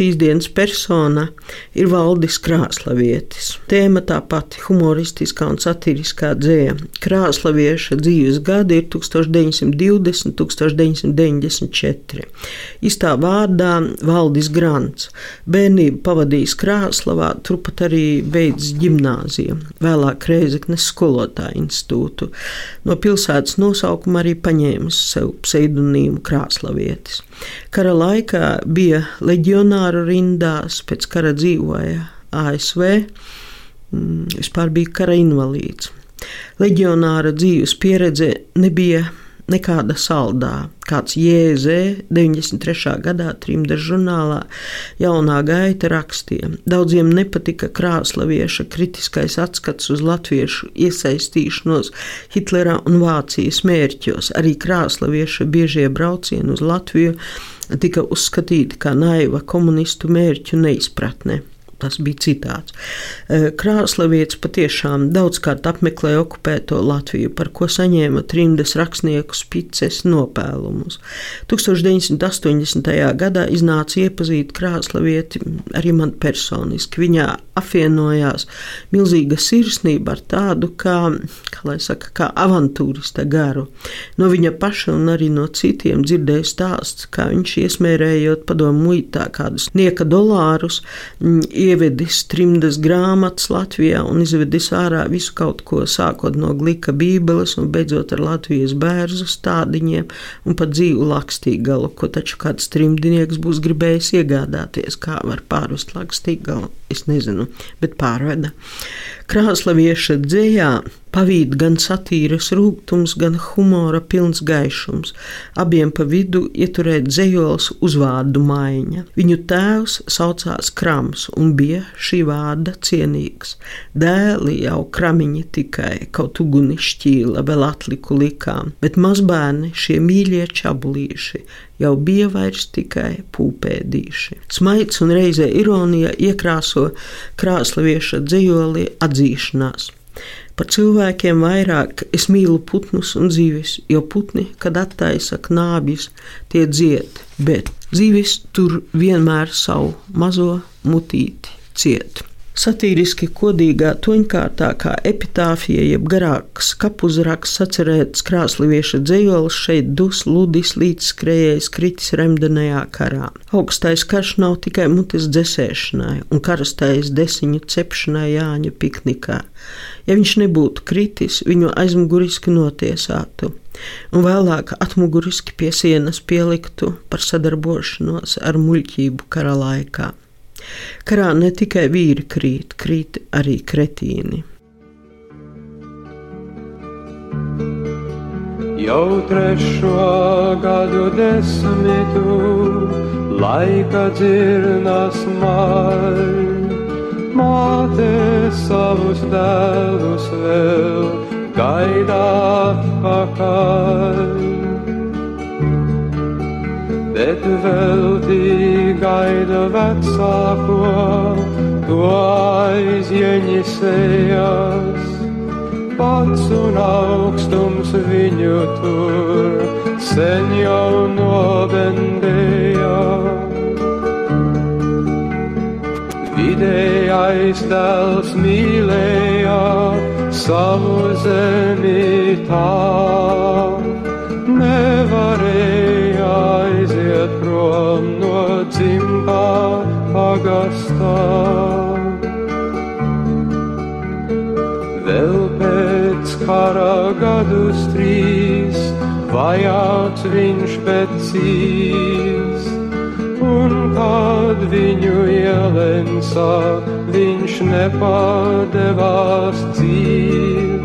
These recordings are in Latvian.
Šīs dienas persona ir Valdis Krāslavietis. Tēma tā pati - humoristiskā un satiriskā dzēja. Krāslavieša dzīves gadi ir 1920, 1994. Istā vārdā Valdis Grants. Bērnību pavadījis Krāslavā, turpat arī beidz ģimnāziju, vēlāk Reizeknes skolotāju institūtu. No pilsētas nosaukuma arī paņēmis sev pseidonīmu Krāslavietis. Kara laikā bija leģionāru rindās, pēc kara dzīvoja ASV, mm, vispār bija kara invalīds. Leģionāra dzīves pieredze nebija nekāda saldā. Kāds Jēzē 93. gadā trimda žurnālā jaunā gaita rakstīja. Daudziem nepatika krāslavieša kritiskais atskats uz latviešu iesaistīšanos Hitlera un Vācijas mērķos. Arī krāslavieša biežie braucieni uz Latviju tika uzskatīti kā naiva komunistu mērķu neizpratne. Tas bija citāts. Krāslavietis patiešām daudzkārt apmeklēja okupēto Latviju, par ko saņēma trimdas rakstnieku spices nopēlumus. 1980. gadā iznāca iepazīt krāslavieti arī man personiski. Viņā apvienojās milzīga sirsnība ar tādu kā, kā, saka, kā avantūrista garu. No viņa paša un arī no citiem dzirdēju stāsts, kā viņš iesmērējot padomu muitā kādus nieka dolārus, ievedis trimdas grāmatas Latvijā un izvedis ārā visu kaut ko, sākot no glika bībeles un beidzot ar Latvijas bērzu stādiņiem un pat dzīvu lakstīgalu, ko taču kāds trimdinieks būs gribējis iegādāties, kā var pārvest lakstīgalu. Es nezinu, bet pārveda. Krāslavieša dzējā pavīd gan satīras rūgtums, gan humora pilns gaišums. Abiem pa vidu ieturēt dzējols uzvārdu maiņa. Viņu tēvs saucās Krams un bija šī vārda cienīgs. Dēli jau kramiņi tikai, kaut uguni šķīla, vēl atliku likām, bet mazbērni šie mīļie čabulīši jau bija vairs tikai pūpēdīši. Smaids un reizē ironija iekrāso krāslavieša dzējoli atzīšanās. Par cilvēkiem vairāk es mīlu putnus un zivis, jo putni, kad attaisa knābjus, tie dzied, bet zivis tur vienmēr savu mazo mutīti ciet. Satīriski kodīgā toņkārtā kā epitāfija, jeb garāks kapuzraksts atcerēts krāslivieša dzējols šeit dus ludis līdz skrējējs kritis remdenajā karā. Augstais karš nav tikai mutes dzesēšanai un karastais desiņu cepšanai Jāņa piknikā. Ja viņš nebūtu kritis, viņu aizmuguriski notiesātu un vēlāk atmuguriski pie sienas pieliktu par sadarbošanos ar muļķību kara laikā. Karā ne tikai vīri krīt, krīt arī kretīni. Jau trešo gadu desmitu laika dzirnas maļ, māte savus dēlus vēl gaidā pakaļ bet veltī gaida vecāko, to aizieņisējas. Pats un augstums viņu tur sen jau nobendēja. Vidējais tēls mīlēja savu zemi tā, pagastā. Vēl pēc kara gadus trīs vajāts viņš pēcīs, un kad viņu ielensā, viņš nepadevās dzīves.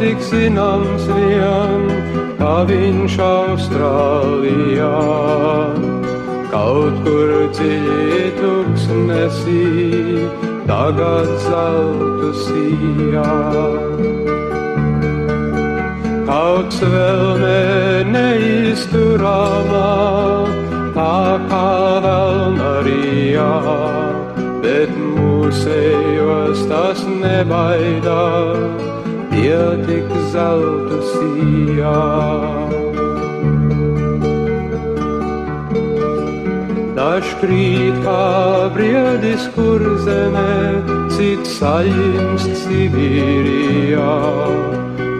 Tik zināms vien, kā viņš Austrālijā. Kaut kur dziļi tuksnesī, tagad zeltu sijā. Kaut vēl neizturāmā, tā kā vēl narijā bet mūsējos tas nebaidā, tie tik zeltu sijā. Dažs krīt kā briedis, kur zemē, cits saļimst Sibīrijā,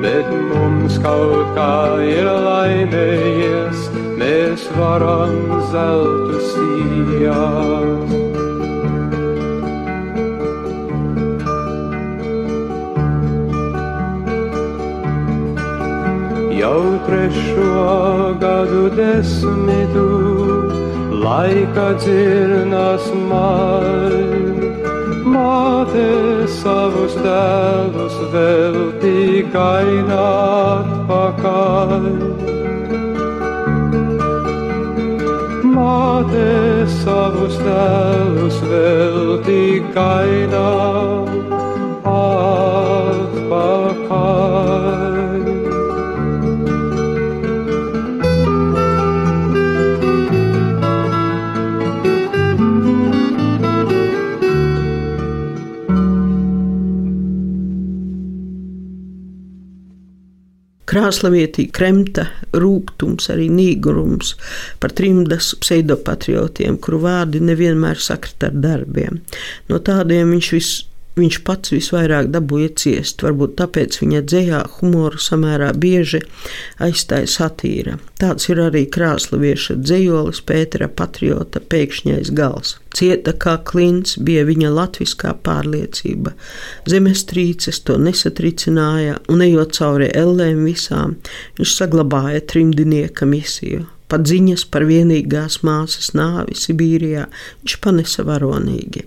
bet mums kaut kā ir laimējies, mēs varam zeltu sijā. Jau trešo gadu desmitu laika dzirnas maļ. Māte savus dēlus vēl tikai atpakaļ. Māte savus dēlus vēl tikai atpakaļ. Krāslavietī kremta, rūkums, arī nīgurums par trimdas pseidopatriotiem, kuru vārdi nevienmēr sakrit ar darbiem. No tādiem viņš viss viņš pats visvairāk dabūja ciest. Varbūt tāpēc viņa dzējā humoru samērā bieži aizstāja satīra. Tāds ir arī krāslavieša dzējolis Pētera patriota pēkšņais gals. Cieta kā klints bija viņa latviskā pārliecība. Zemestrīces to nesatricināja, un ejot cauri ellēm visām, viņš saglabāja trimdinieka misiju. Pat ziņas par vienīgās māsas nāvi Sibīrijā viņš panesa varonīgi,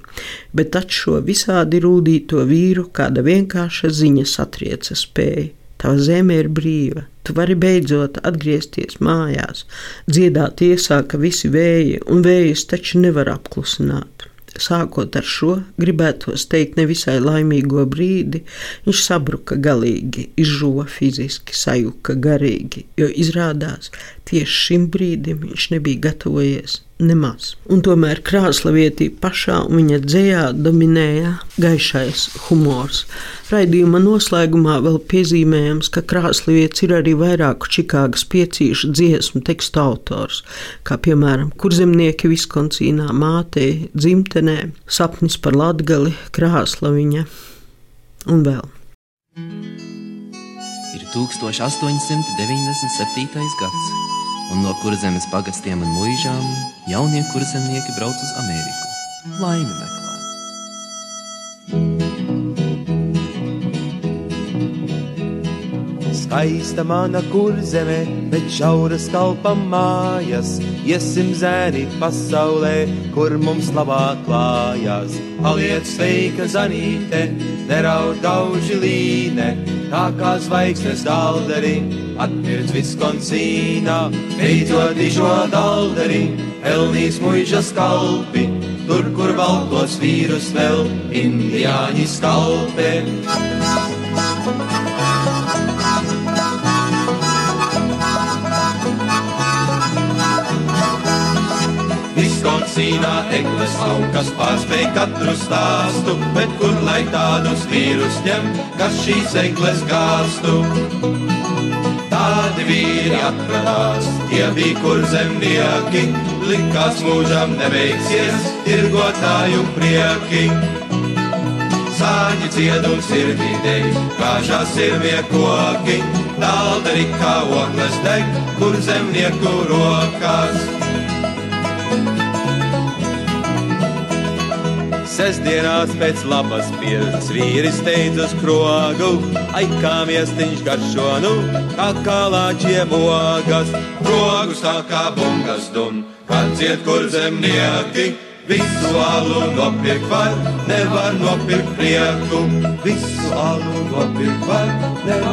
bet taču šo visādi rūdīto vīru kāda vienkārša ziņa satrieca spēja. Tava zeme ir brīva, tu vari beidzot atgriezties mājās, dziedāt iesāka visi vēji, un vējus taču nevar apklusināt. Sākot ar šo, gribētos teikt, nevisai laimīgo brīdi, viņš sabruka galīgi, izžuva fiziski, sajuka garīgi, jo izrādās tieši šim brīdim viņš nebija gatavojies nemaz. Un tomēr krāslavietī pašā un viņa dzējā dominēja gaišais humors. Raidījuma noslēgumā vēl piezīmējams, ka krāslavietis ir arī vairāku Čikāgas piecīšu dziesmu tekstu autors, kā piemēram Kurzemnieki Viskoncīnā, Mātei, dzimtenē, Sapnis par Latgali, Krāslaviņa un vēl. Ir 1897. gads un no kurzemes pagastiem un mūžām jaunie kurzemnieki brauc uz Ameriku. Laimi Skaista mana kurzeme, bet šauras kalpa mājas. Iesim zēni pasaulē, kur mums labāk klājās. Paliec sveika zanīte, neraud gauži līne, tā kā zvaigznes dalderi, atmirdz Viskonsīnā, beidzot dižo dalderi, pelnīs muižas kalpi, tur, kur valkos vīrus vēl, indiāņi skalpē. Viskonsīnā eglis laukas pārspēj katru stāstu, bet kur lai tādus vīrus ņem, kas šīs eglis gāstu? Tādi vīri atradās, tie bija kur zemnieki, likās mūžam neveiksies, tirgotāju prieki. Sāņi dziedums ir videi, kāžās ir viekoki, tāldarī kā ogles deg, kur zemnieku rokās. Sestdienās pēc labas pieredzes vīris teica uz krogu, ai kā miestiņš garšo, nu, kā kalāčiem ogas, krogus tā kā bungas dun, kad dzied kur zemnieki, Visu alu nopirkt var, nevar nopirkt prieku. Visu alu nopirkt var, nevar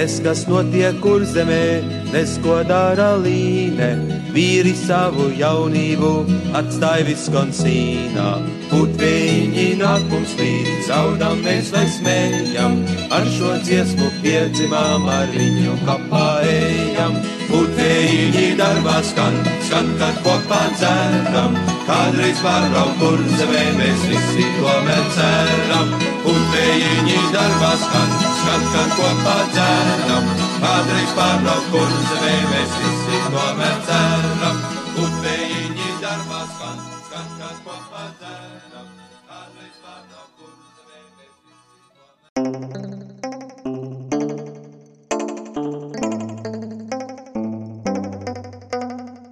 Nes kas notiek kur zemē, nes ko dara līne, vīri savu jaunību atstāja Viskonsīnā. Putviņi nāk mums līdzi, zaudam mēs vai smējam, ar šo dziesmu piedzimām, ar viņu kapā ejam. Putviņi darbā skan, skan, kad kopā dzēram, kādreiz pārbraukt kur zemē mēs visi tomēr ceram. Putviņi darbā skan, skan, kad kopā dzēram, kādreiz pārbraukt kur zemē mēs visi tomēr ceram. Putviņi darbā skan, skan, kad kopā dzēram, kādreiz pārbraukt kur zemē